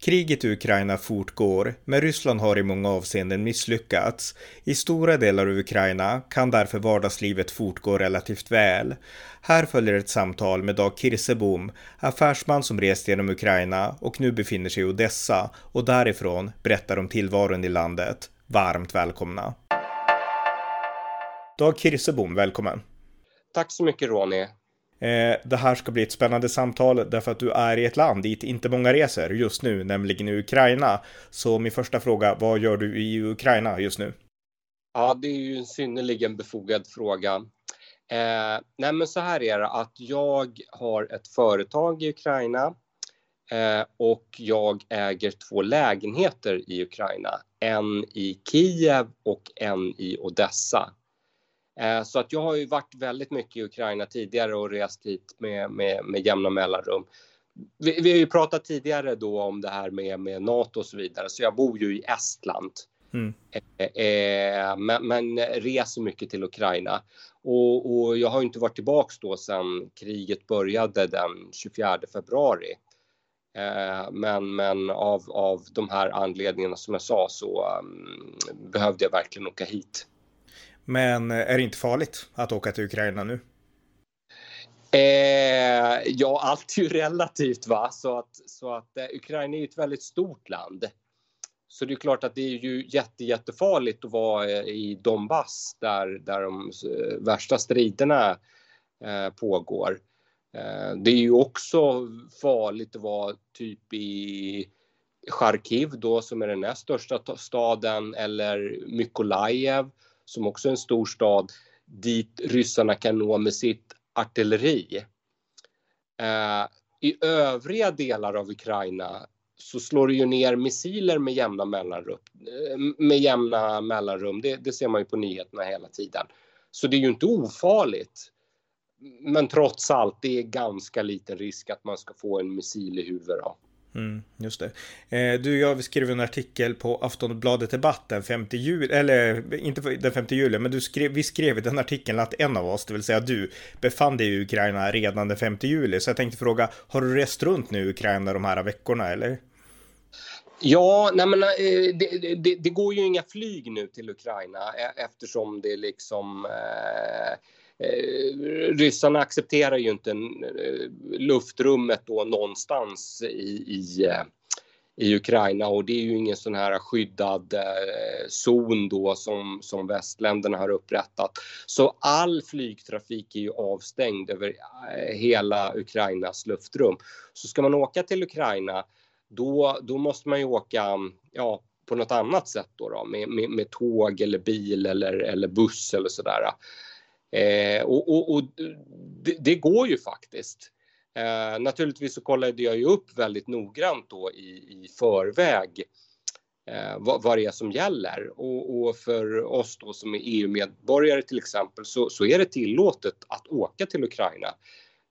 Kriget i Ukraina fortgår, men Ryssland har i många avseenden misslyckats. I stora delar av Ukraina kan därför vardagslivet fortgå relativt väl. Här följer ett samtal med Dag Kirsebom, affärsman som rest genom Ukraina och nu befinner sig i Odessa och därifrån berättar om tillvaron i landet. Varmt välkomna! Dag Kirsebom, välkommen! Tack så mycket Ronny! Eh, det här ska bli ett spännande samtal därför att du är i ett land dit inte många reser just nu, nämligen i Ukraina. Så min första fråga, vad gör du i Ukraina just nu? Ja, det är ju en synnerligen befogad fråga. Eh, nej, men så här är det att jag har ett företag i Ukraina eh, och jag äger två lägenheter i Ukraina. En i Kiev och en i Odessa. Eh, så att jag har ju varit väldigt mycket i Ukraina tidigare och rest hit med, med, med jämna mellanrum. Vi, vi har ju pratat tidigare då om det här med, med Nato och så vidare, så jag bor ju i Estland. Mm. Eh, eh, men, men, reser mycket till Ukraina. Och, och, jag har inte varit tillbaks då sedan kriget började den 24 februari. Eh, men, men av, av de här anledningarna som jag sa så um, behövde jag verkligen åka hit. Men eh, är det inte farligt att åka till Ukraina nu? Eh, ja, allt är ju relativt va, så att, så att eh, Ukraina är ju ett väldigt stort land. Så det är klart att det är ju jätte, jättefarligt att vara eh, i Donbass där, där de eh, värsta striderna eh, pågår. Eh, det är ju också farligt att vara typ i Charkiv då som är den näst största staden eller Mykolajev som också är en stor stad dit ryssarna kan nå med sitt artilleri. Eh, I övriga delar av Ukraina så slår det ju ner missiler med jämna mellanrum. Eh, med jämna mellanrum. Det, det, ser man ju på nyheterna hela tiden. Så det är ju inte ofarligt. Men trots allt, det är ganska liten risk att man ska få en missil i huvudet. Då. Mm, just det. Eh, du och jag skrev en artikel på Aftonbladet Debatt den 5 juli, eller inte den 5 juli, men du skrev, vi skrev i den artikeln att en av oss, det vill säga du, befann dig i Ukraina redan den 5 juli. Så jag tänkte fråga, har du rest runt nu i Ukraina de här veckorna eller? Ja, nej men, eh, det, det, det, går ju inga flyg nu till Ukraina e-, eftersom det liksom eh, Eh, ryssarna accepterar ju inte eh, luftrummet då någonstans i, i, eh, i Ukraina och det är ju ingen sån här skyddad eh, zon då som, som västländerna har upprättat. Så all flygtrafik är ju avstängd över hela Ukrainas luftrum. Så ska man åka till Ukraina då, då måste man ju åka ja, på något annat sätt då, då med, med, med tåg eller bil eller, eller buss eller sådär. Eh, och, och, och det, det, går ju faktiskt. Eh, naturligtvis så kollade jag ju upp väldigt noggrant då i, i förväg eh, vad, vad det är som gäller. Och, och för oss då som är EU-medborgare till exempel så, så, är det tillåtet att åka till Ukraina.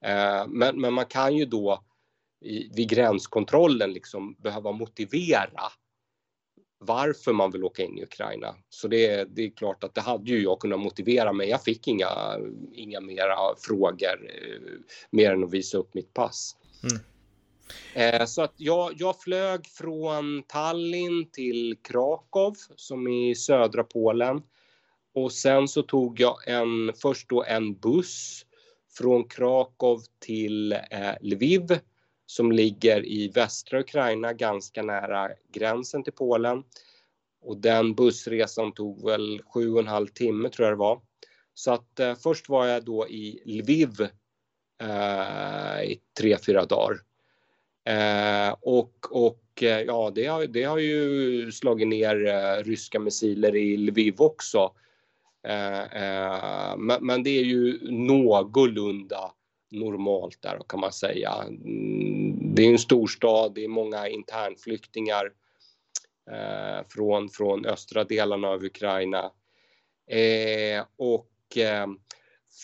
Eh, men, men man kan ju då i, vid gränskontrollen liksom behöva motivera varför man vill åka in i Ukraina. Så det, det är klart att det hade ju jag kunnat motivera men jag fick inga, inga mera frågor eh, mer än att visa upp mitt pass. Mm. Eh, så att jag, jag flög från Tallinn till Krakow som är i södra Polen. Och sen så tog jag en, först då en buss från Krakow till eh, Lviv som ligger i västra Ukraina ganska nära gränsen till Polen. Och den bussresan tog väl sju och en halv timme tror jag det var. Så att eh, först var jag då i Lviv eh, i tre, fyra dagar. Eh, och och eh, ja, det har, det har ju slagit ner eh, ryska missiler i Lviv också. Eh, eh men, men det är ju någorlunda normalt där kan man säga. Mm, det är en storstad, det är många internflyktingar eh, från, från östra delarna av Ukraina. Eh, och eh,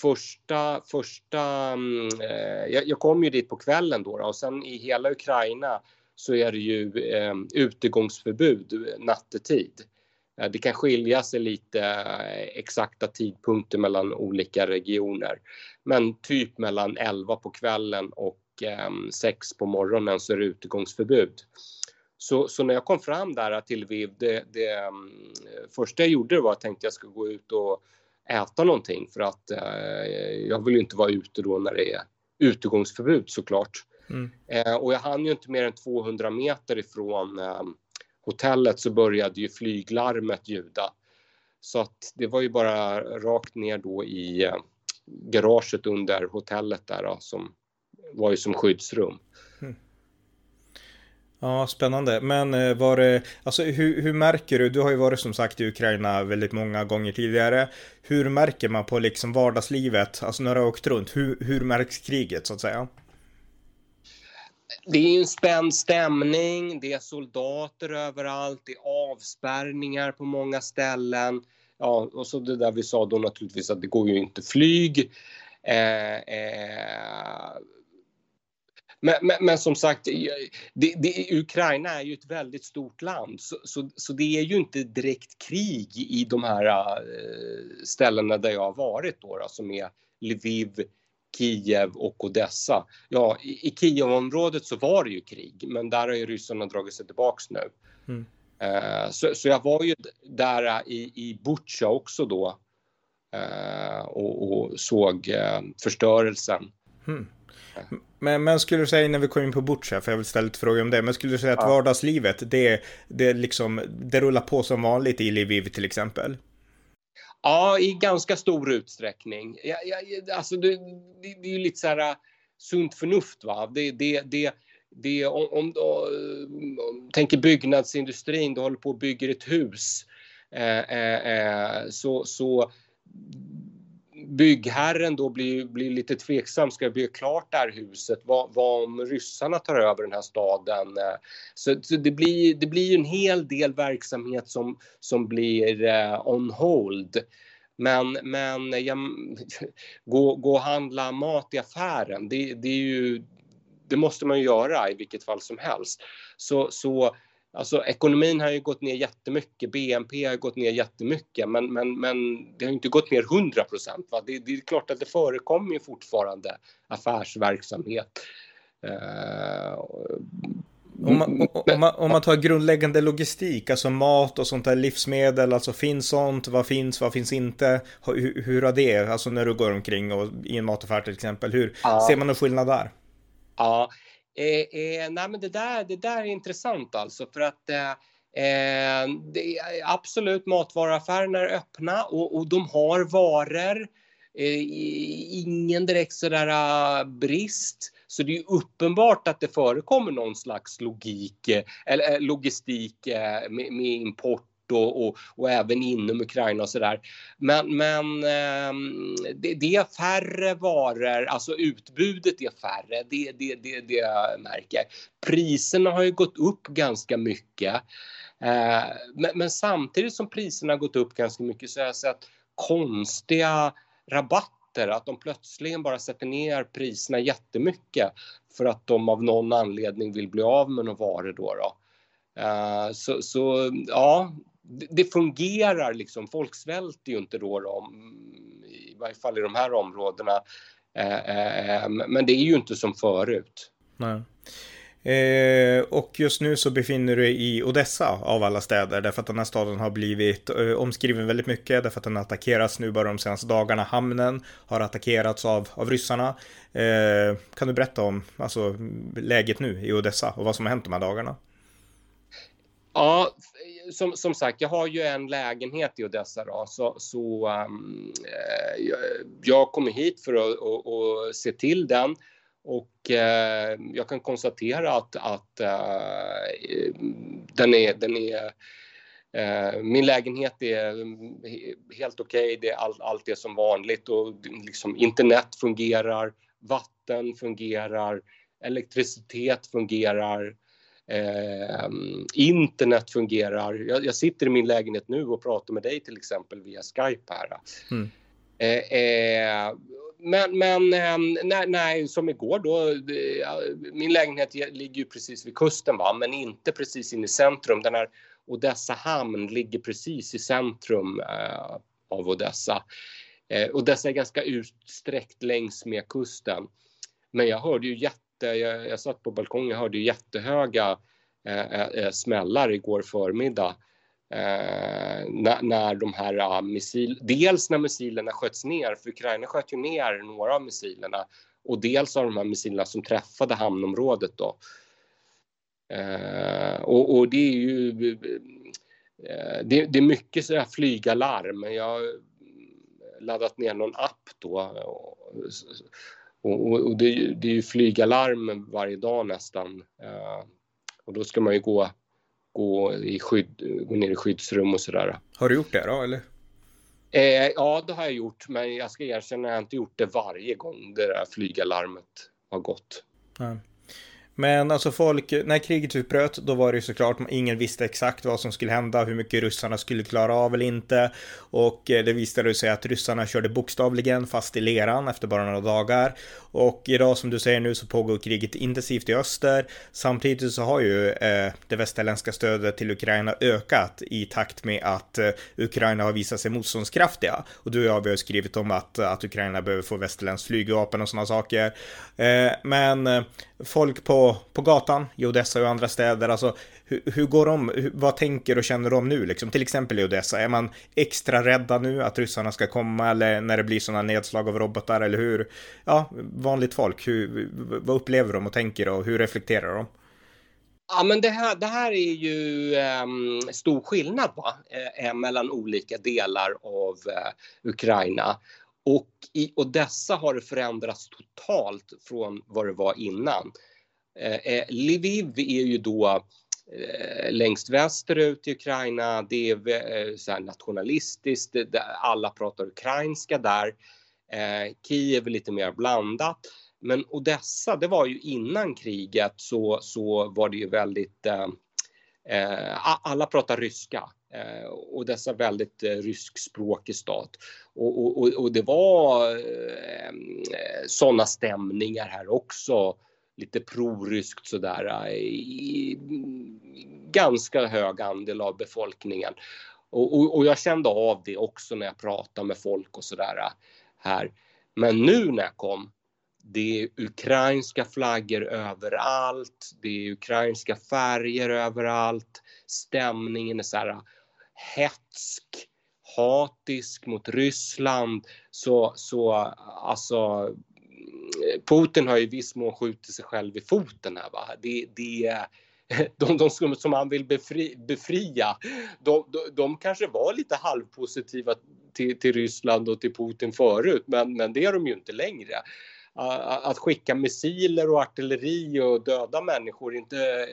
första, första, mm, eh, jag, jag kom ju dit på kvällen då, då och sen i hela Ukraina så är det ju eh, utegångsförbud nattetid. Eh, det kan skilja sig lite eh, exakta tidpunkter mellan olika regioner. Men typ mellan 11 på kvällen och 6 eh, på morgonen så är det utegångsförbud. Så, så, när jag kom fram där till Lviv, det, det um, första jag gjorde var att jag tänkte jag skulle gå ut och äta någonting för att uh, jag vill ju inte vara ute då när det är utegångsförbud såklart. Mm. Uh, och jag hann ju inte mer än 200 meter ifrån uh, hotellet så började ju flyglarmet ljuda. Så att det var ju bara rakt ner då i eh, garaget under hotellet där då, som var ju som skyddsrum. Mm. Ja, spännande. Men eh, var det, alltså hur, hur, märker du, du har ju varit som sagt i Ukraina väldigt många gånger tidigare. Hur märker man på liksom vardagslivet, alltså när du har åkt runt, hur, hur märks kriget så att säga? Det är en spänd stämning, det är soldater överallt, det är avspärrningar på många ställen. Ja, och så det där vi sa då naturligtvis att det går ju inte flyg. Eh, eh, men, men, men, som sagt, det, det, Ukraina är ju ett väldigt stort land så, så, så, det är ju inte direkt krig i de här äh, ställena där jag har varit då, då som är Lviv, Kiev och Odessa. Ja, i, i Kievområdet så var det ju krig, men där har ju ryssarna dragit sig tillbaks nu. Mm. Uh, så, så, jag var ju där i, i Butja också då uh, och, och, såg uh, förstörelsen. Mm. Men, men skulle du säga innan vi kommer in på Butcha, för jag vill ställa lite frågor om det, men skulle du säga att ja. vardagslivet, det, det, liksom, det rullar på som vanligt i Lviv till exempel? Ja, i ganska stor utsträckning. Jag, jag, alltså det, det, det är ju lite så här äh, sunt förnuft. Va? Det, det, det, det, om, om, om, tänker byggnadsindustrin, du håller på och bygger ett hus. Eh, eh så, så byggherren då blir, blir lite tveksam. Ska jag bygga klart det här huset? Vad, vad om ryssarna tar över den här staden? Eh, så, så det, blir, det blir en hel del verksamhet som, som blir eh, on hold. Men, men ja, gå, gå och handla mat i affären, det, det, är ju, det måste man ju göra i vilket fall som helst. Så, så Alltså ekonomin har ju gått ner jättemycket, BNP har gått ner jättemycket men, men, men det har inte gått ner 100 procent. Det, det, är klart att det förekommer ju fortfarande affärsverksamhet. Uh, om man, om, man, om man tar grundläggande logistik, alltså mat och sånt där livsmedel, alltså finns sånt, vad finns, vad finns inte? Hur, hur har det, alltså när du går omkring och i en mataffär till exempel, hur ja. ser man någon skillnad där? Ja, Eh, eh, nej men det där, det där är intressant alltså för att eh, eh det är absolut matvaruaffärerna är öppna och, och de har varor. Eh, ingen direkt sådär uh, brist. Så det är uppenbart att det förekommer någon slags logik eh, eller eh, logistik med, med import och, och, och, även inom Ukraina och sådär. Men, men eh, det, det, är färre varor, alltså utbudet är färre, det, det, det, det jag märker. Priserna har ju gått upp ganska mycket. Eh, men, men, samtidigt som priserna har gått upp ganska mycket så har jag sett konstiga rabatter, att de plötsligen bara sätter ner priserna jättemycket för att de av någon anledning vill bli av med några varor då. då. Uh, så, så ja, det fungerar liksom. Folk svälter ju inte då, då i varje fall i de här områdena. Eh, eh, men det är ju inte som förut. Nej. Eh, och just nu så befinner du dig i Odessa av alla städer därför att den här staden har blivit eh, omskriven väldigt mycket därför att den har attackerats nu bara de senaste dagarna. Hamnen har attackerats av, av ryssarna. Eh, kan du berätta om alltså, läget nu i Odessa och vad som har hänt de här dagarna? Ja, som, som sagt, jag har ju en lägenhet i Odessa då, så, så um, eh, jag, jag kommer hit för att och, och se till den. Och uh, jag kan konstatera att, att uh, den är, den är min lägenhet är mm, helt okej, okay. det är all, allt är som vanligt och liksom internet fungerar, vatten fungerar, elektricitet fungerar, Eh, internet fungerar. Jag, jag, sitter i min lägenhet nu och pratar med dig till exempel via Skype här. Mm. Eh, eh, men, men nej, nej, som igår då, min lägenhet ligger ju precis vid kusten va, men inte precis in i centrum. Den här Odessa hamn ligger precis i centrum eh, av Odessa. Eh, Odessa är ganska utsträckt längs med kusten. Men jag hörde ju jätte, Eh, jag, jag satt på balkongen, och hörde jättehöga eh, eh, eh smällar igår förmiddag. Eh, när, när, de här uh, missil, dels när missilerna sköts ner, för Ukraina sköt ju ner några av missilerna och dels av de här missilerna som träffade hamnområdet då. Eh, och, och, det är ju eh, det, det, är mycket sådär flygalarm. Jag har laddat ner någon app då och, och, och det, det, är ju flygalarm varje dag nästan. och då ska man ju gå gå, i skydd, gå ner i skyddsrum och sådär. Har du gjort det då eller? Eh, ja, det har jag gjort, men jag ska erkänna att jag inte gjort det varje gång det där flygalarmet har gått. Ja. Men alltså folk, när kriget utbröt, då var det ju såklart, ingen visste exakt vad som skulle hända, hur mycket ryssarna skulle klara av eller inte. Och eh, det visade sig att ryssarna körde bokstavligen fast i leran efter bara några dagar. Och idag som du säger nu så pågår kriget intensivt i öster. Samtidigt så har ju eh, det västerländska stödet till Ukraina ökat i takt med att eh, Ukraina har visat sig motståndskraftiga. Och du och jag vi har ju skrivit om att, att Ukraina behöver få västerländskt flygvapen och sådana saker. Eh, men eh, folk på, på gatan i Odessa och andra städer, alltså hur, hur går de, hur, vad tänker och känner de nu liksom? Till exempel i Odessa, är man extra rädda nu att ryssarna ska komma eller när det blir sådana nedslag av robotar eller hur? Ja, vanligt folk, hur, vad upplever de och tänker och hur reflekterar de? Ja, men det här, det här är ju um, stor skillnad va? Eh, eh, mellan olika delar av uh, Ukraina. Och i Odessa har det förändrats totalt från vad det var innan. Eh, eh, Lviv är ju då eh, längst västerut i Ukraina. Det är eh, så nationalistiskt, det, alla pratar ukrainska där. Eh, Kiev är lite mer blandat. Men Odessa, det var ju innan kriget så, så var det ju väldigt eh, eh alla pratar ryska. Eh, och dessa väldigt eh, ryskspråkig stat. Och, och, och det var eh, sådana stämningar här också. Lite proryskt sådär eh, i ganska hög andel av befolkningen. Och, och, och, jag kände av det också när jag pratade med folk och sådär här. Men nu när jag kom, det är ukrainska flaggor överallt, det är ukrainska färger överallt, stämningen är så här hetsk, hatisk mot Ryssland så, så alltså Putin har i viss mån skjutit sig själv i foten här. Va? Det, det, de, de som, som han vill befri, befria, de, de, de, kanske var lite halvpositiva till, till Ryssland och till Putin förut, men, men det är de ju inte längre. Att skicka missiler och artilleri och döda människor är inte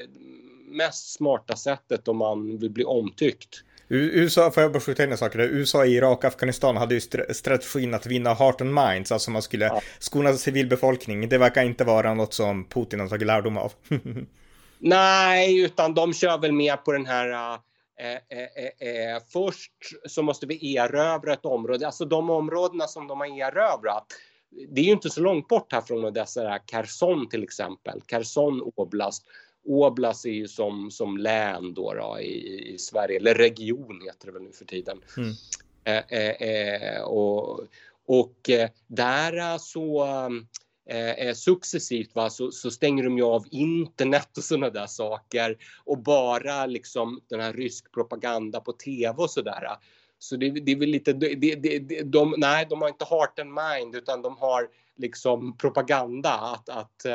mest smarta sättet om man vill bli omtyckt. USA, får jag bara skjuta in en sak där? USA, Irak och Afghanistan hade ju strategin att vinna heart and minds, alltså man skulle ja. skona civilbefolkning. Det verkar inte vara något som Putin har tagit lärdom av. Nej, utan de kör väl mer på den här eh, eh, eh, eh, först så måste vi erövra ett område, alltså de områdena som de har erövrat. Det är ju inte så långt bort här från dessa, Kherson till exempel, Kherson Oblast Oblast är ju som, som län då, då i, i, Sverige, eller region heter det väl nu för tiden. Mm. Eh, eh, eh och och eh, där så eh, successivt va, så, så, stänger de ju av internet och sådana där saker och bara liksom den här rysk propaganda på tv och sådär. Så det, det är väl lite, det, det, de, nej de har inte heart and mind utan de har liksom propaganda att, att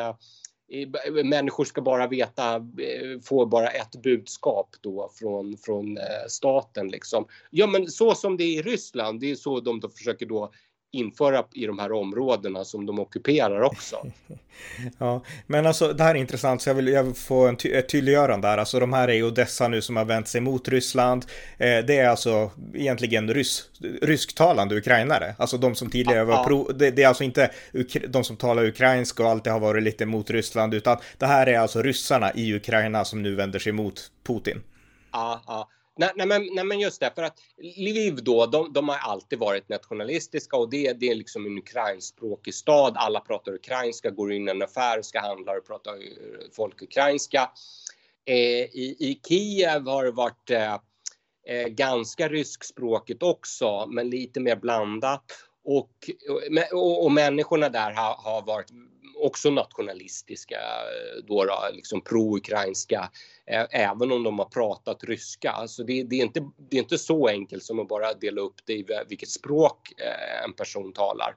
människor ska bara veta, får få bara ett budskap då från, från eh, staten liksom. Ja men så som det är i Ryssland, det är så de då försöker då införa i de här områdena som de ockuperar också. ja, men alltså det här är intressant så jag vill, jag vill få en ty ett tydliggörande där. Alltså de här är Odessa nu som har vänt sig mot Ryssland. Eh, det är alltså egentligen rys rysktalande ukrainare. Alltså de som tidigare var pro, det, det, är alltså inte de som talar ukrainska och alltid har varit lite mot Ryssland utan det här är alltså ryssarna i Ukraina som nu vänder sig mot Putin. Ja, ja. Nej, nej, men, nej, men just det, för att Lviv då, de, de har alltid varit nationalistiska och det, det är liksom en ukrainskspråkig stad. Alla pratar ukrainska, går in i en affär, ska handla och pratar eh, folk ukrainska. Eh, i, I Kiev har det varit eh, eh, ganska ryskspråkigt också, men lite mer blandat. Och, och, och människorna där har, har varit också nationalistiska, eh, då, då liksom pro-ukrainska, eh, även om de har pratat ryska. Alltså det, det, är inte, det är inte så enkelt som att bara dela upp det i vilket språk eh, en person talar.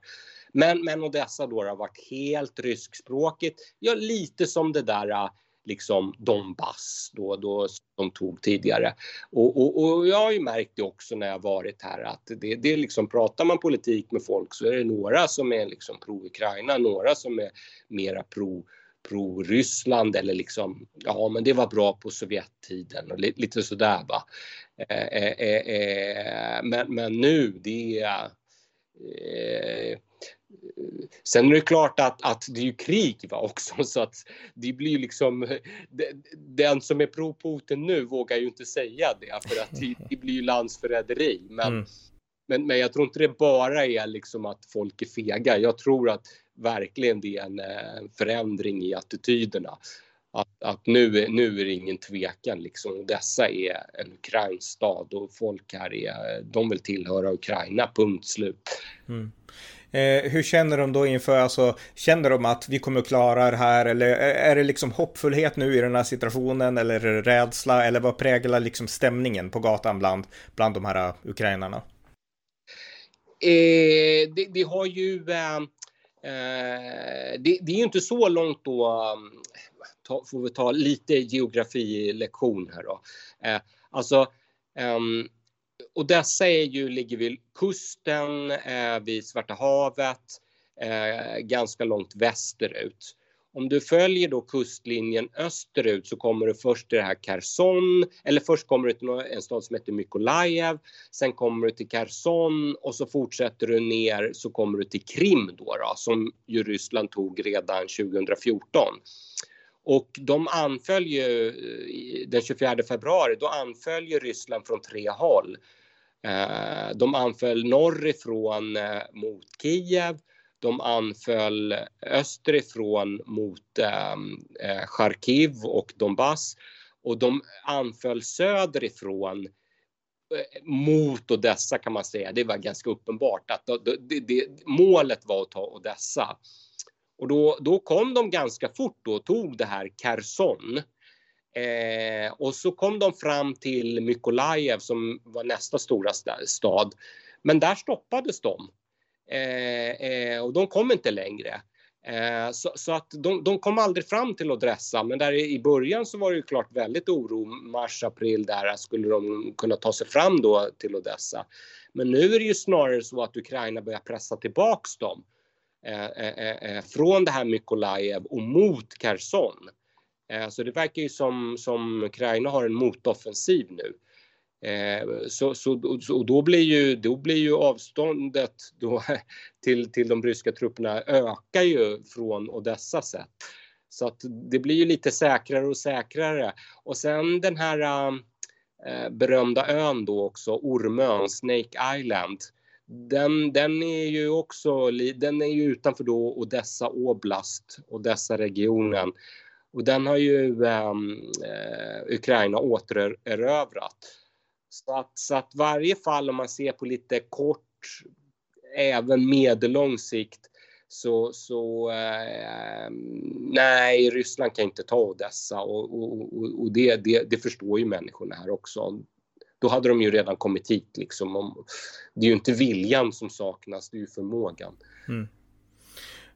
Men, men Odessa då har varit helt ryskspråkigt, ja lite som det där liksom Donbass då, då de tog tidigare. Och, och, och, jag har ju märkt det också när jag varit här att det, det liksom pratar man politik med folk så är det några som är liksom pro-Ukraina, några som är mera pro pro-Ryssland eller liksom, ja men det var bra på Sovjettiden och lite, lite sådär va. Eh, eh, eh, men, men nu det är eh, Sen är det klart att, att det är ju krig va, också så att det blir liksom den som är pro Putin nu vågar ju inte säga det för att det, det blir ju landsförräderi. Men, mm. men, men jag tror inte det bara är liksom att folk är fega. Jag tror att verkligen det är en, en förändring i attityderna. Att, att, nu, nu är det ingen tvekan liksom. Dessa är en ukrainsk stad och folk här är, de vill tillhöra Ukraina, punkt slut. Mm. Eh, hur känner de då inför, alltså känner de att vi kommer klara det här eller är det liksom hoppfullhet nu i den här situationen eller rädsla eller vad präglar liksom stämningen på gatan bland, bland de här eh, ukrainarna? Eh, det, det, har ju, eh, eh det, det, är ju inte så långt då, eh, ta, får vi ta lite geografilektion här då. Eh, alltså, um, och dessa är ju, ligger vid kusten, eh, vid Svarta havet, eh, ganska långt västerut. Om du följer då kustlinjen österut så kommer du först till det här Kherson, eller först kommer du till en stad som heter Mykolaiv, sen kommer du till Kherson och så fortsätter du ner så kommer du till Krim då, då som ju Ryssland tog redan 2014. Och de anföll ju eh, den 24 februari, då anföll ju Ryssland från tre håll. Eh, de anföll norrifrån eh, mot Kiev. De anföll österifrån mot ehm, eh, Charkiv och Donbass. Och de anföll söderifrån mot Odessa kan man säga. Det var ganska uppenbart att det, det, målet var att ta Odessa. Och då, då kom de ganska fort och tog det här Kherson. Eh, och så kom de fram till Mykolaiv som var nästa stora stad. Men där stoppades de. Eh, eh, och de kom inte längre. Eh, så, så, att de, de, kom aldrig fram till Odessa, men där i början så var det ju klart väldigt oro. Mars, april där skulle de kunna ta sig fram då till Odessa. Men nu är det ju snarare så att Ukraina börjar pressa tillbaks dem. Eh, eh, eh, eh från det här Mykolaiv och mot Kherson. Eh, så det verkar ju som, som Ukraina har en motoffensiv nu. Eh, så, så, och då blir ju, då blir ju avståndet då till, till de ryska trupperna ökar ju från Odessa sett. Så att det blir ju lite säkrare och säkrare. Och sen den här äh, berömda ön då också, Ormön, Snake Island den, den är ju också den är ju utanför då Odessa Oblast, Odessa regionen. Och den har ju ehm, eh, Ukraina återerövrat. Så att, så att varje fall om man ser på lite kort, även medellång sikt, så, så eh, nej, Ryssland kan inte ta Odessa och, och, och det, det, det, förstår ju människorna här också då hade de ju redan kommit hit. Liksom. Det är ju inte viljan som saknas, det är ju förmågan. Mm.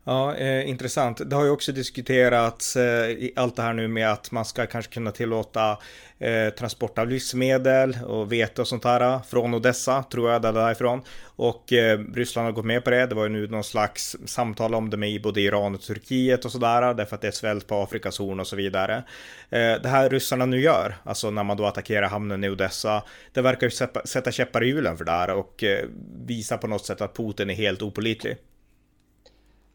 Ja, eh, intressant. Det har ju också diskuterats eh, allt det här nu med att man ska kanske kunna tillåta eh, transport av livsmedel och vete och sånt här eh, från Odessa, tror jag, där därifrån. Och eh, Ryssland har gått med på det. Det var ju nu någon slags samtal om det med både Iran och Turkiet och sådär, eh, därför att det är svält på Afrikas horn och så vidare. Eh, det här ryssarna nu gör, alltså när man då attackerar hamnen i Odessa, det verkar ju sätta käppar i hjulen för det här och eh, visa på något sätt att Putin är helt opolitlig.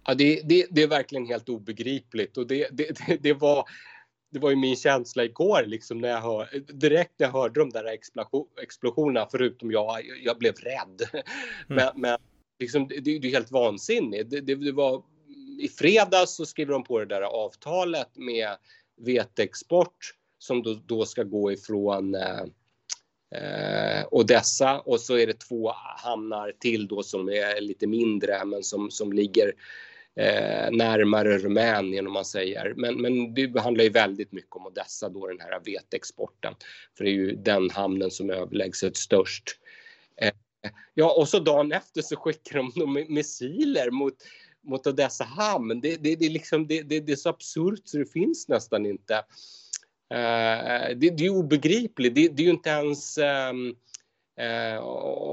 Ja, det, det, det, är verkligen helt obegripligt och det, det, var det var ju min känsla igår liksom när jag hör, direkt när jag hörde de där explosionerna, förutom jag, jag blev rädd. Mm. Men, men liksom, det, är helt vansinnigt. Det, var, I fredags så skrev de på det där avtalet med veteexport som då, då ska gå ifrån eh, eh, Odessa och så är det två hamnar till då som är lite mindre men som, som ligger eh, närmare Rumänien om man säger. Men, men det handlar ju väldigt mycket om Odessa då den här veteexporten. För det är ju den hamnen som är överlägset störst. Eh, ja och så dagen efter så skickar de, de missiler mot mot Odessa hamn. Det, det, det, liksom, det, det, det är så absurt så det finns nästan inte. Uh, det, det är obegripligt. Det, det är ju inte ens um, Eh,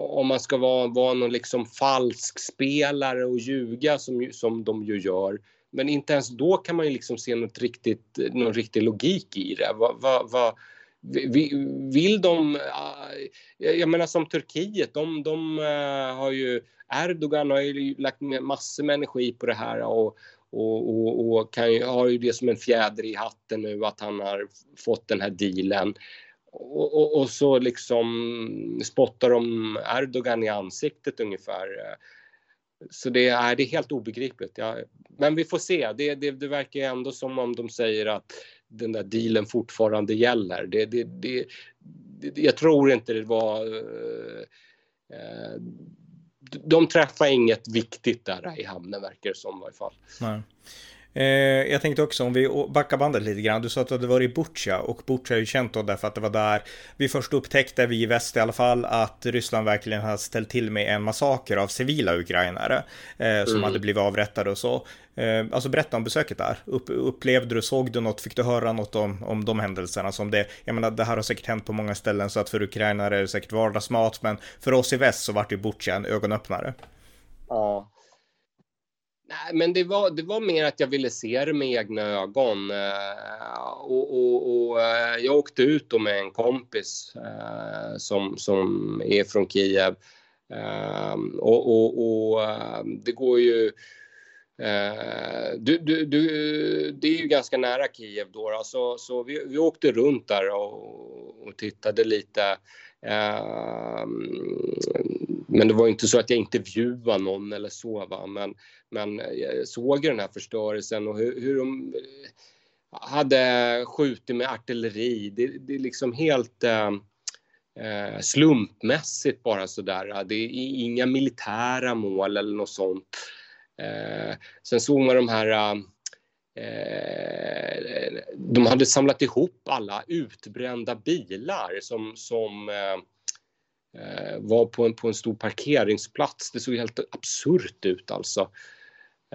om man ska vara, vara någon liksom falsk spelare och ljuga som, som de ju gör. Men inte ens då kan man ju liksom se något riktigt, någon riktig logik i det. Va, va, va, vill de... Eh, jag menar som Turkiet, de, de eh, har ju... Erdogan har ju lagt massor med energi på det här och, och, och, och kan ju, har ju det som en fjäder i hatten nu att han har fått den här dealen. Och, och, och, så liksom spottar de Erdogan i ansiktet ungefär. Så det är, det är helt obegripligt. Ja. Men vi får se. Det, det, det verkar ändå som om de säger att den där dealen fortfarande gäller. Det, det, det, jag tror inte det var... Eh, de träffar inget viktigt där i hamnen verkar det som i varje fall. Nej. Eh, jag tänkte också om vi backar bandet lite grann. Du sa att du hade varit i Butja och Butja är ju känt då därför att det var där vi först upptäckte, vi i väst i alla fall, att Ryssland verkligen hade ställt till med en massaker av civila ukrainare eh, som mm. hade blivit avrättade och så. Eh, alltså berätta om besöket där. Upp, upplevde du, såg du något, fick du höra något om, om de händelserna som det, jag menar det här har säkert hänt på många ställen så att för ukrainare är det säkert vardagsmat men för oss i väst så vart ju Butja en ögonöppnare. Ja, Nej, men det var, det var mer att jag ville se det med egna ögon. Eh, och, och, och eh, jag åkte ut då med en kompis eh, som, som är från Kiev. Och, och, och det går ju... Du, du, du, det är ju ganska nära Kiev då, då så, så vi, vi åkte runt där och, och tittade lite. Ehm, men det var inte så att jag intervjuade någon eller så. Va? Men, men jag såg den här förstörelsen och hur, hur de eh, hade skjutit med artilleri. Det, det är liksom helt eh, eh slumpmässigt bara sådär. Det är inga militära mål eller något sånt. Eh, sen såg man de här eh, eh, de hade samlat ihop alla utbrända bilar som, som eh, eh, var på en, på en stor parkeringsplats. Det såg helt absurt ut alltså.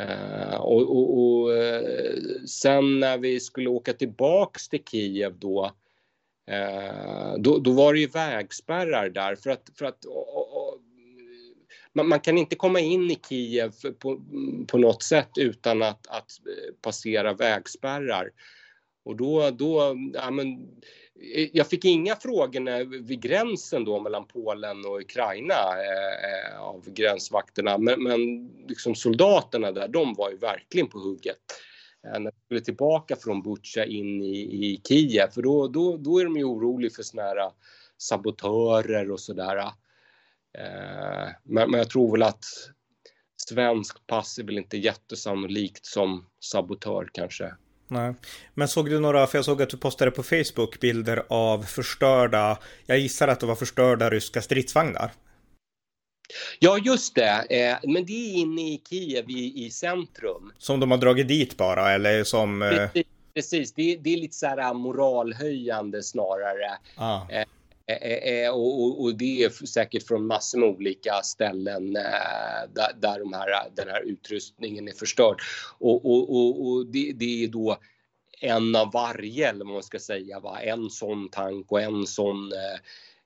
Eh, och, och, och eh, sen när vi skulle åka tillbaks till Kiev då, eh, då, då, var det ju vägspärrar där för att, för att och, man, man, kan inte komma in i Kiev på, på något sätt utan att, att eh, passera vägspärrar. Och då, då ja, men, eh, jag fick inga frågor vid gränsen då mellan Polen och Ukraina eh, eh, av gränsvakterna, men, men liksom soldaterna där, de var ju verkligen på hugget. Eh, när de skulle tillbaka från Butja in i, i Kiev, för då, då, då är de ju oroliga för såna här sabotörer och sådär. Eh, men, men jag tror väl att svenskt pass är väl inte jättesannolikt som sabotör kanske. Nej. Men såg du några, för jag såg att du postade på Facebook bilder av förstörda, jag gissar att det var förstörda ryska stridsvagnar. Ja, just det. Eh, men det är inne i Kiev i, i centrum. Som de har dragit dit bara, eller som... Eh, precis, precis. Det, det, är lite så här moralhöjande snarare. Ah. Eh, eh, eh, och, och, och, det är säkert från massor med olika ställen där, där de här, den här utrustningen är förstörd. Och, och, och det, det, är då en av varje, eller vad man ska säga, va? en sån tank och en sån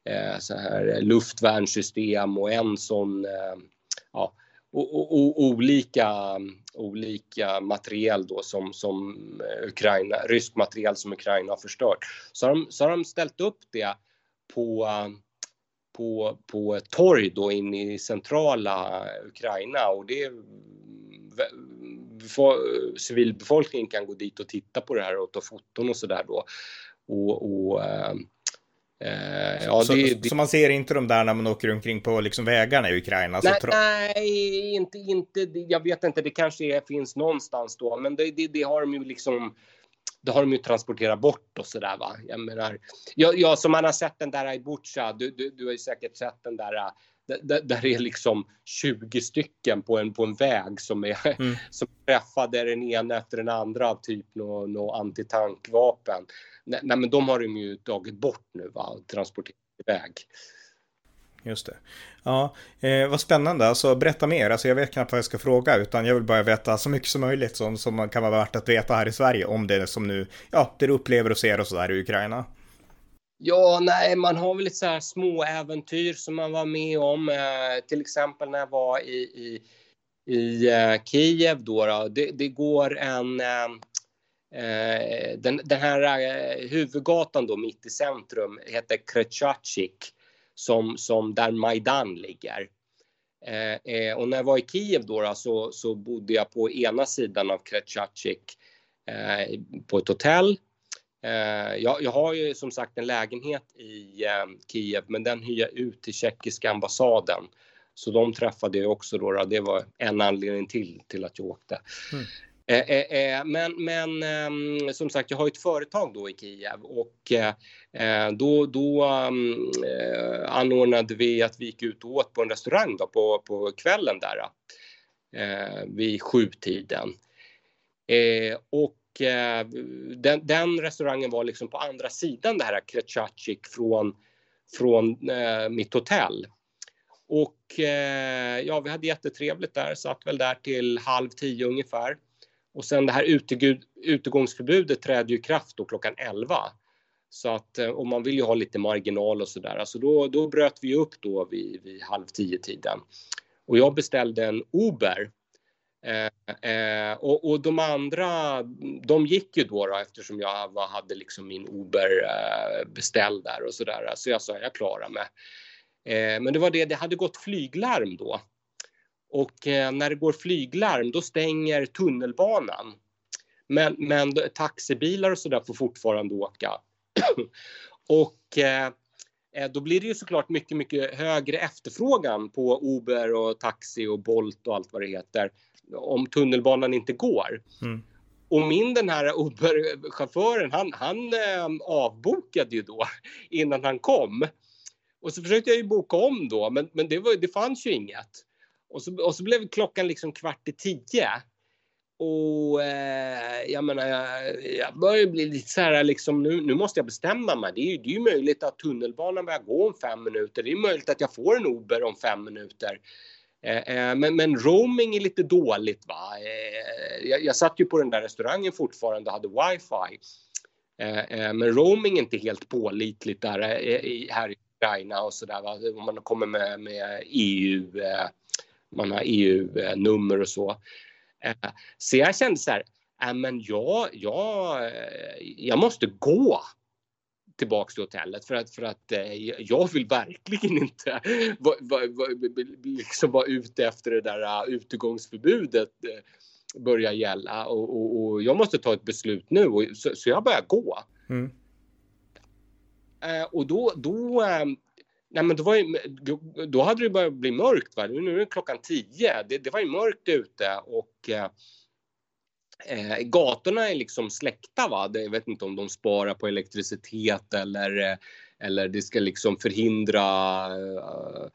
eh, så här luftvärnssystem och en sån, eh, ja, och, och, olika, olika materiel då som, som Ukraina, rysk materiel som Ukraina har förstört. Så har de, så har de ställt upp det på, på, på ett torg då inne i centrala Ukraina och det civilbefolkningen kan gå dit och titta på det här och ta foton och sådär då. Och, och Eh, ja, så, det, det... så, man ser inte de där när man åker omkring på liksom vägarna i Ukraina? Nej, nej inte, inte, jag vet inte, det kanske är, finns någonstans då, men det, det, det, har de ju liksom det har de ju transporterat bort och sådär va. Jag menar, ja, ja, som man har sett den där i Butja, du, du, du har ju säkert sett den där där, där är liksom 20 stycken på en, på en väg som är mm. som träffade den ena efter den andra av typ något nå antitankvapen. Nej, nej, men de har de ju tagit bort nu va, och transporterat iväg. Just det. Ja, eh, vad spännande. Alltså berätta mer. Alltså, jag vet knappt vad jag ska fråga utan jag vill bara veta så mycket som möjligt som, som kan vara värt att veta här i Sverige om det som nu, ja, det du upplever och ser och sådär i Ukraina. Ja, nej, man har väl lite så här små äventyr som man var med om. Eh, till exempel när jag var i, i, i eh, Kiev då. då. Det, det, går en... Eh, eh den, den, här eh, huvudgatan då mitt i centrum heter Kretjatjik som, som där Majdan ligger. Eh, eh, och när jag var i Kiev då, då så, så bodde jag på ena sidan av Kretjatjik eh, på ett hotell Eh, jag, jag, har ju som sagt en lägenhet i eh, Kiev men den hyr jag ut till tjeckiska ambassaden. Så de träffade jag också då. Det var en anledning till, till att jag åkte. Mm. Eh, eh, eh, men, men eh, som sagt, jag har ett företag då i Kiev och eh, eh då, då ehm, eh, anordnade vi att vi gick ut och åt på en restaurang då på, på kvällen där. vid sjutiden. och eh, den, den, restaurangen var liksom på andra sidan det här Kretjatjik från, från eh, mitt hotell. Och eh, ja, vi hade jättetrevligt där, satt väl där till halv tio ungefär. Och sen det här utegud, utegångsförbudet trädde ju i kraft då klockan 11. Så att, eh, och man vill ju ha lite marginal och sådär. Alltså då, då bröt vi upp då vid, vid halv tio tiden. Och jag beställde en Uber Eh, eh, och, och, de andra, de gick ju då, då eftersom jag var, hade liksom min Uber eh, beställd där och sådär. Så jag sa jag klarar mig. Eh, men det var det, det hade gått flyglarm då. Och eh, när det går flyglarm då stänger tunnelbanan. Men, men taxibilar och sådär får fortfarande åka. och eh, då blir det ju såklart mycket, mycket högre efterfrågan på Uber och taxi och Bolt och allt vad det heter om tunnelbanan inte går. Mm. Och min den här Uber-chauffören, han, han eh, avbokade ju då innan han kom. Och så försökte jag ju boka om då, men, men det, var, det fanns ju inget. Och så, och så blev klockan liksom kvart i tio. Och eh, jag menar, jag, jag börjar bli lite så här liksom nu, nu måste jag bestämma mig. Det är, ju, det är ju möjligt att tunnelbanan börjar gå om fem minuter. Det är möjligt att jag får en Uber om fem minuter. Eh, eh, men, men roaming är lite dåligt va. Eh, jag, jag satt ju på den där restaurangen fortfarande och hade wifi. Eh, eh, men roaming är inte helt pålitligt där eh, här i Ukraina och sådär. Om man kommer med, med EU, man har EU-nummer och så. Så jag kände så här, äh, men jag, jag, jag måste gå tillbaks till hotellet för att, för att eh, jag vill verkligen inte va, va, va, liksom vara ute efter det där utegångsförbudet börjar gälla och, och, och, jag måste ta ett beslut nu och, så, så jag börjar gå. Mm. Och då, då Nej, men då, var ju, då hade det börjat bli mörkt. Va? Nu är det klockan tio. Det, det var ju mörkt ute och Eh, eh gatorna är liksom släckta. Va? Jag vet inte om de sparar på elektricitet eller, eh, eller det ska liksom förhindra eh,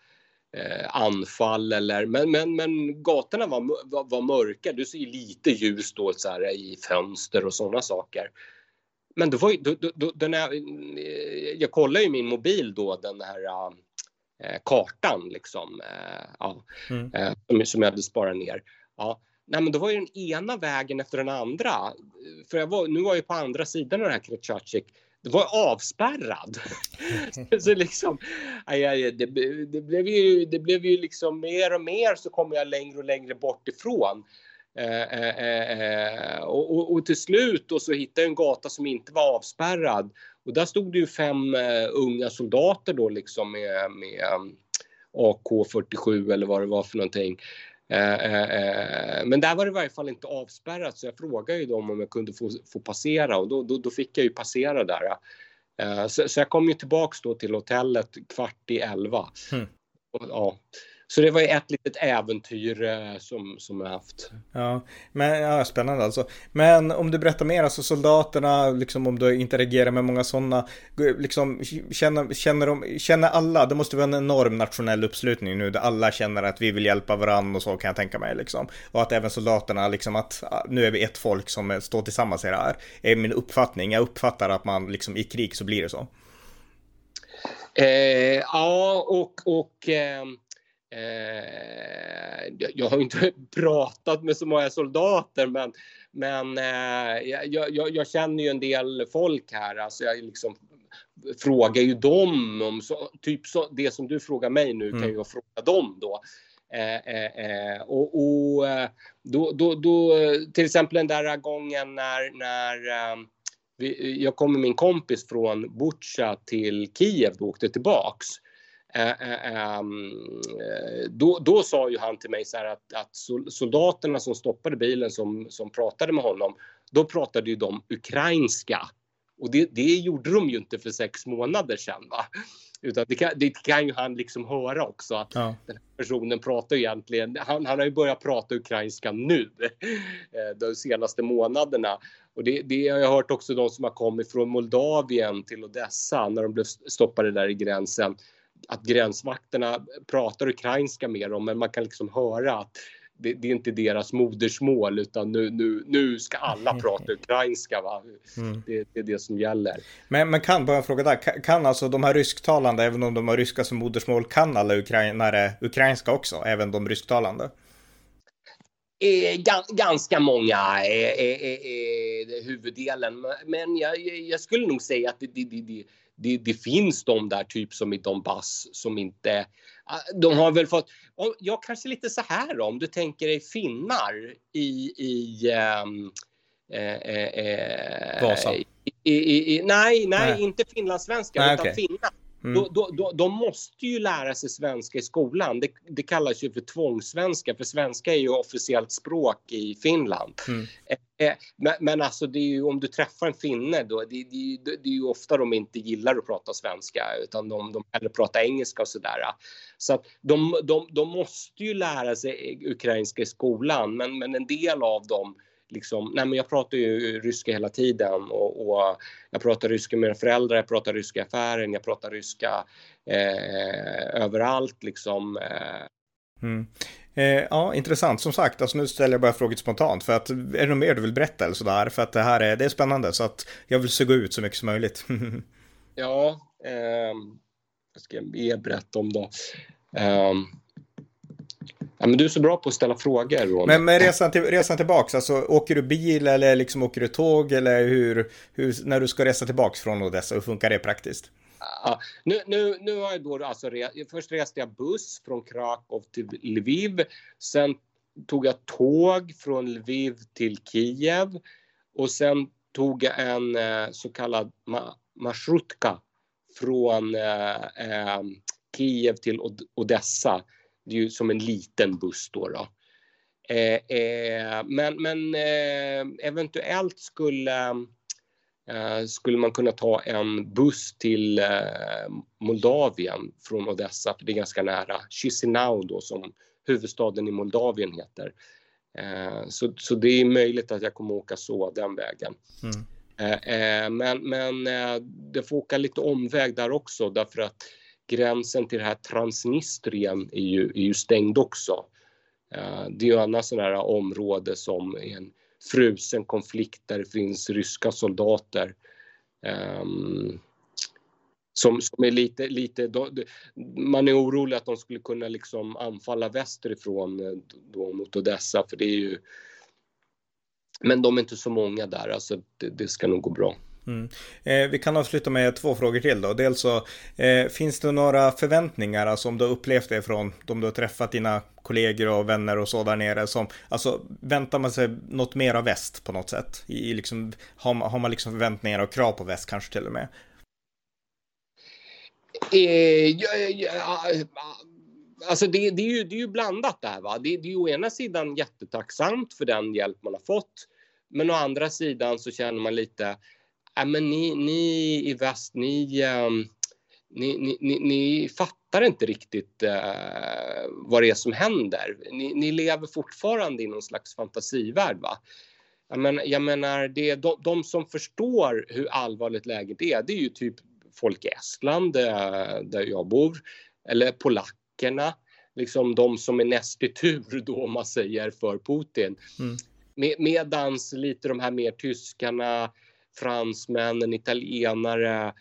eh, anfall. Eller, men, men, men gatorna var, var, var mörka. Du ser lite ljus då så här, i fönster och sådana saker. Men då var, då, då, då, den här, eh, jag kollade ju min mobil då, den här äh, kartan liksom, äh, ja, mm. äh, som, som jag hade sparat ner. Ja, Nej, men då var ju den ena vägen efter den andra. För jag var, nu var jag på andra sidan av det här Kretjatjik. Det var avspärrad. så liksom, aj, det, det, blev ju, det blev ju liksom mer och mer så kom jag längre och längre bort ifrån. Eh, eh, eh, och, och, och, till slut och så hittade jag en gata som inte var avspärrad. Och där stod det ju fem unga soldater då liksom med, med AK47 eller vad det var för någonting. Men där var det i varje fall inte avspärrat så jag frågade ju dem om jag kunde få, få passera och då, då, då fick jag ju passera där. Så, så jag kom ju tillbaks då till hotellet kvart i elva. Mm. Och, ja. Så det var ett litet äventyr eh, som, som jag haft. Ja, men ja, spännande alltså. Men om du berättar mer, alltså soldaterna, liksom om du interagerar med många sådana, liksom känner, känner, de, känner alla, det måste vara en enorm nationell uppslutning nu där alla känner att vi vill hjälpa varandra och så kan jag tänka mig liksom. Och att även soldaterna liksom att nu är vi ett folk som står tillsammans i det här. Är min uppfattning, jag uppfattar att man liksom i krig så blir det så. Eh, ja, och, och eh Eh, jag har inte pratat med så många soldater men, men eh, jag, jag, jag, känner ju en del folk här. Alltså jag liksom frågar ju dem om så, typ så, det som du frågar mig nu mm. kan jag fråga dem då. Eh, eh, eh och, och eh, då, då, då, till exempel den där gången när, när vi, jag kom med min kompis från Butja till Kiev och åkte tillbaks. Ehm, då, då sa ju han till mig så att, att soldaterna som stoppade bilen som, som pratade med honom, då pratade ju de ukrainska. Och det, det gjorde de ju inte för sex månader sedan. Va? Utan det kan, det kan ju han liksom höra också att ja. den här personen pratar egentligen, han, han har ju börjat prata ukrainska nu eh, de senaste månaderna. Och det, det har jag hört också de som har kommit från Moldavien till Odessa när de blev stoppade där i gränsen att gränsvakterna pratar ukrainska med dem men man kan liksom höra att det, det, är inte deras modersmål utan nu, nu, nu ska alla prata ukrainska. Va? Mm. Det, det, är det som gäller. Men, men kan, bara en fråga där, kan alltså de här rysktalande, även om de har ryska som modersmål, kan alla ukrainare ukrainska också, även de rysktalande? Eh, ganska många är, är, huvuddelen, men jag, jag, skulle nog säga att det, det, det, det, det, finns de där, typ som i Donbass, som inte... Ah, de har väl fått... Ja, kanske lite så här om du tänker dig finnar i... i um, eh, Vasa? I, i, i, nej, nej, nej, inte finlandssvenska, utan okay. finnar. Mm. Då, då, då, de måste ju lära sig svenska i skolan. Det, det kallas ju för tvångssvenska, för svenska är ju officiellt språk i Finland. Mm. Eh, men, men, alltså det är ju, om du träffar en finne då, det, det, det, är ju ofta de inte gillar att prata svenska utan de, de hellre pratar engelska och sådär. Så att de, de, de måste ju lära sig ukrainska i skolan, men, men en del av dem liksom, nej men jag pratar ju ryska hela tiden och, och jag pratar ryska med mina föräldrar, jag pratar ryska i affären, jag pratar ryska eh, överallt liksom. Eh. Mm. Eh, ja, intressant. Som sagt, alltså nu ställer jag bara frågor spontant. För att, är det något mer du vill berätta eller sådär? För att det här är, det är spännande. Så att jag vill suga ut så mycket som möjligt. ja, eh, vad ska jag mer berätta om då? Ja, men du är så bra på att ställa frågor. Ron. Men, men resan, till, resan tillbaks, alltså, åker du bil eller liksom åker du tåg eller hur, hur, när du ska resa tillbaks från Odessa, hur funkar det praktiskt? Ja, nu, nu, nu har jag då alltså, först reste jag buss från Krakow till Lviv. Sen tog jag tåg från Lviv till Kiev och sen tog jag en eh, så kallad ma från eh, eh, Kiev till Od Odessa det är ju som en liten buss då. då. Eh, eh, men men eh, eventuellt skulle, eh, skulle man kunna ta en buss till eh, Moldavien från Odessa, för det är ganska nära. Chisinau då som huvudstaden i Moldavien heter. Eh, så, så det är möjligt att jag kommer åka så den vägen. Mm. Men, men det får åka lite omväg där också därför att gränsen till det här Transnistrien är ju, är ju stängd också. Eh, det är ju annars sådana här område som är en frusen konflikt där det finns ryska soldater. Um, som, som är lite, lite då, man är orolig att de skulle kunna liksom anfalla västerifrån eh, då mot Odessa för det är ju men de är inte så många där, alltså det, det ska nog gå bra. Mm. Eh, vi kan avsluta med två frågor till då. Dels så, eh, finns det några förväntningar, alltså om du har upplevt det från de du har träffat dina kollegor och vänner och så där nere, som, alltså väntar man sig något mer av väst på något sätt? I, liksom, har, har man liksom förväntningar och krav på väst kanske till och med? Eh, ja, ja, Alltså det, det, är ju, det är ju blandat där. Va? Det, det är ju å ena sidan jättetacksamt för den hjälp man har fått. Men å andra sidan så känner man lite, äh, men ni, ni i väst, ni, um, ni, ni, ni, fattar inte riktigt uh, vad det är som händer. Ni, ni, lever fortfarande i någon slags fantasivärld. Va? Jag, men, jag menar, det, de, de som förstår hur allvarligt läget är, det är ju typ folk i Estland, där, där jag bor, eller polackerna, liksom de som är näst i tur då, om man säger, för Putin. Mm. Med, medans lite de här mer tyskarna, fransmännen, italienare,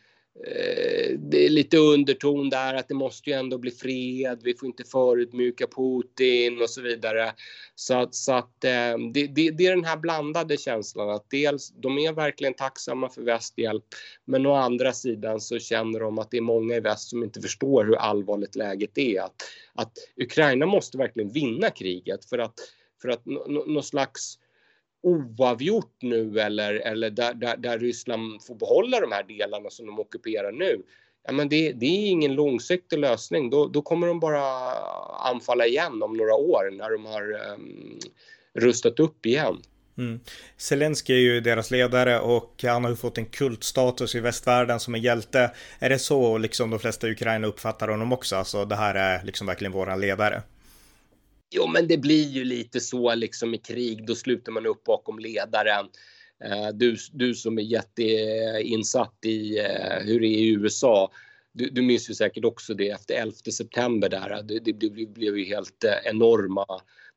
eh, det är lite underton där att det måste ju ändå bli fred, vi får inte förutmjuka Putin och så vidare. Så att, så att eh, det, det, det, är den här blandade känslan att dels de är verkligen tacksamma för västhjälp men å andra sidan så känner de att det är många i väst som inte förstår hur allvarligt läget är. Att, att Ukraina måste verkligen vinna kriget för att, för att någon slags oavgjort nu eller, eller där, där, där Ryssland får behålla de här delarna som de ockuperar nu. Ja, men det, det är ingen långsiktig lösning. Då, då kommer de bara anfalla igen om några år när de har um, rustat upp igen. Mm. Zelensky är ju deras ledare och han har ju fått en kultstatus i västvärlden som en hjälte. Är det så liksom de flesta i Ukraina uppfattar honom också? Alltså det här är liksom verkligen våran ledare? Jo, men det blir ju lite så liksom i krig. Då sluter man upp bakom ledaren. Eh, du, du som är jätteinsatt i eh, hur det är i USA. Du, du minns ju säkert också det efter 11 september där. Det, det, det blev ju helt eh, enorma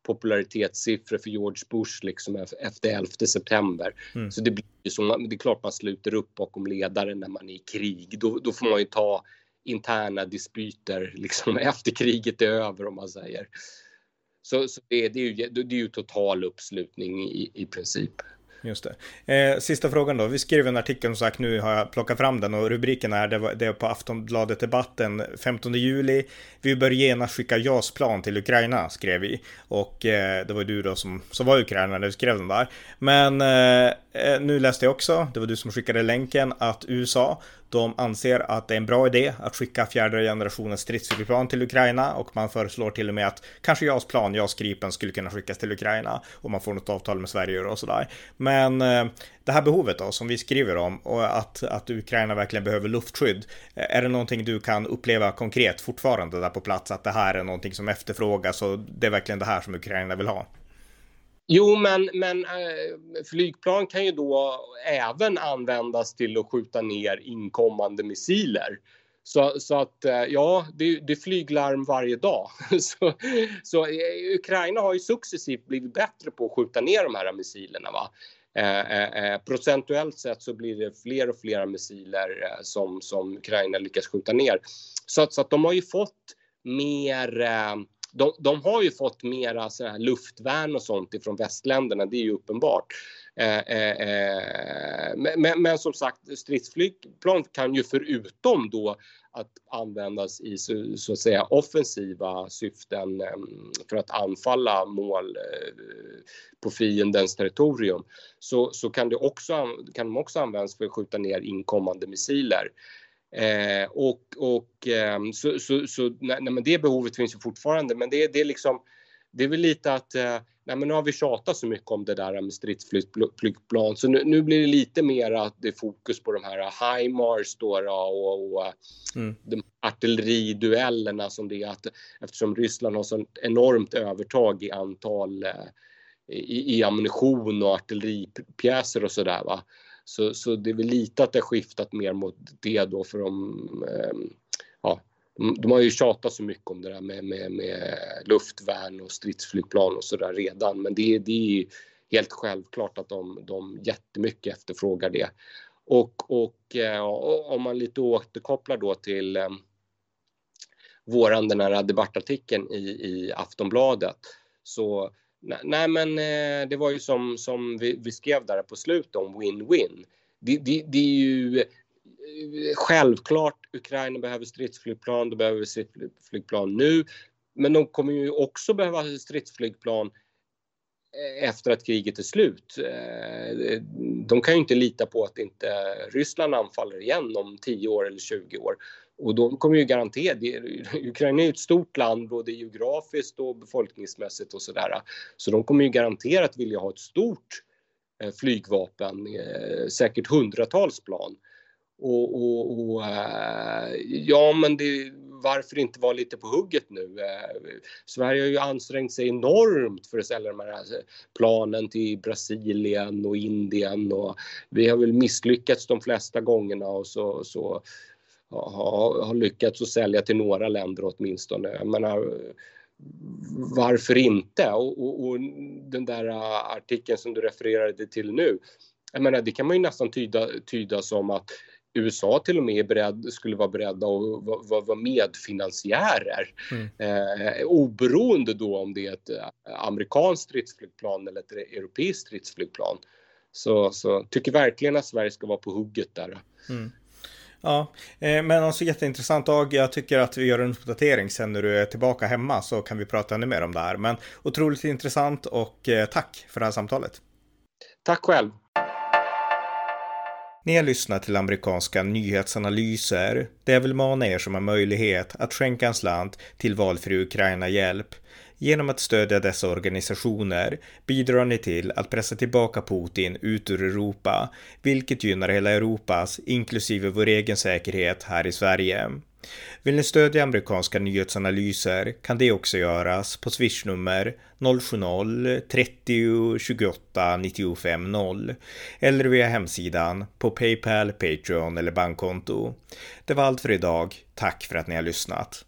popularitetssiffror för George Bush liksom efter 11 september. Mm. Så det blir ju så, det är klart man sluter upp bakom ledaren när man är i krig. Då, då får man ju ta interna dispyter liksom efter kriget är över om man säger. Så, så det, det, är ju, det är ju total uppslutning i, i princip. Just det. Eh, sista frågan då. Vi skrev en artikel som sagt, nu har jag plockat fram den och rubriken är det, var, det är på Aftonbladet Debatten 15 juli. Vi bör genast skicka JAS-plan till Ukraina, skrev vi. Och eh, det var du då som, som var i Ukraina när du skrev den där. Men eh, eh nu läste jag också, det var du som skickade länken, att USA de anser att det är en bra idé att skicka fjärde generationens stridsflygplan till Ukraina och man föreslår till och med att kanske JAS-plan, JAS Gripen skulle kunna skickas till Ukraina och man får något avtal med Sverige och sådär. Men eh, det här behovet då som vi skriver om och att, att Ukraina verkligen behöver luftskydd. Eh, är det någonting du kan uppleva konkret fortfarande där på plats att det här är någonting som efterfrågas och det är verkligen det här som Ukraina vill ha? Jo, men, men eh, flygplan kan ju då även användas till att skjuta ner inkommande missiler. Så, så att eh, ja, det, det är flyglarm varje dag. så, så eh, Ukraina har ju successivt blivit bättre på att skjuta ner de här missilerna. Va? procentuellt sett så blir det fler och fler missiler som, som Ukraina lyckas skjuta ner. Så, så att de har ju fått mer de, de har ju fått mera så här luftvärn och sånt ifrån västländerna, det är ju uppenbart. Eh, eh, eh men, men, som sagt, stridsflygplan kan ju förutom då att användas i så, så att säga offensiva syften eh, för att anfalla mål eh, på fiendens territorium så, så kan, det också, kan de också användas för att skjuta ner inkommande missiler. Eh, och och eh, så, så, så nej, men det behovet finns ju fortfarande, men det, det är liksom det är väl lite att eh, nej, men nu har vi tjatat så mycket om det där med stridsflygplan så nu, nu, blir det lite mer att det är fokus på de här HIMARS då, och, och mm. de artilleriduellerna som det är att eftersom Ryssland har sånt enormt övertag i antal eh, i, i ammunition och artilleripjäser och sådär va. Så, så det är väl lite att det har skiftat mer mot det då för de, eh, ja, de har ju tjatat så mycket om det där med, med, med luftvärn och stridsflygplan och sådär redan. Men det, det är helt självklart att de, de jättemycket efterfrågar det. Och, och eh, om man lite återkopplar då till eh, våran den här debattartikeln i, i Aftonbladet så Nej, men eh, det var ju som, som vi, vi skrev där på slutet om win-win. Det, det, det, är ju eh, självklart Ukraina behöver stridsflygplan, de behöver stridsflygplan nu. Men de kommer ju också behöva stridsflygplan eh, efter att kriget är slut. De kan ju inte lita på att inte Ryssland anfaller igen om 10 år eller 20 år. Och de kommer ju garanterat, Ukraina är ett stort land både geografiskt och befolkningsmässigt och sådär. Så de kommer ju garanterat vilja ha ett stort eh, flygvapen, eh, säkert hundratals plan. Och, och, och eh, ja, men det, varför inte vara lite på hugget nu? Sverige har ju ansträngt sig enormt för att sälja de här planen till Brasilien och Indien och vi har väl misslyckats de flesta gångerna och så, så har, har lyckats att sälja till några länder åtminstone. Jag menar, varför inte? Och, och, och, den där artikeln som du refererade till nu, jag menar, det kan man ju nästan tyda, tyda som att USA till och med är beredd, skulle vara beredda att vara, vara medfinansiärer. Mm. Eh, oberoende då om det är ett amerikanskt stridsflygplan eller ett europeiskt stridsflygplan. Så, så tycker verkligen att Sverige ska vara på hugget där. Mm. Ja, eh, men alltså jätteintressant Dag. Jag tycker att vi gör en uppdatering sen när du är tillbaka hemma så kan vi prata ännu mer om det här. Men otroligt intressant och eh, tack för det här samtalet. Tack själv. Ni har lyssnat till amerikanska nyhetsanalyser. Det är väl mana er som har möjlighet att skänka en slant till valfri Ukraina-hjälp. Genom att stödja dessa organisationer bidrar ni till att pressa tillbaka Putin ut ur Europa, vilket gynnar hela Europas, inklusive vår egen säkerhet här i Sverige. Vill ni stödja amerikanska nyhetsanalyser kan det också göras på swishnummer 070-30 28 95 0 eller via hemsidan på Paypal, Patreon eller bankkonto. Det var allt för idag. Tack för att ni har lyssnat.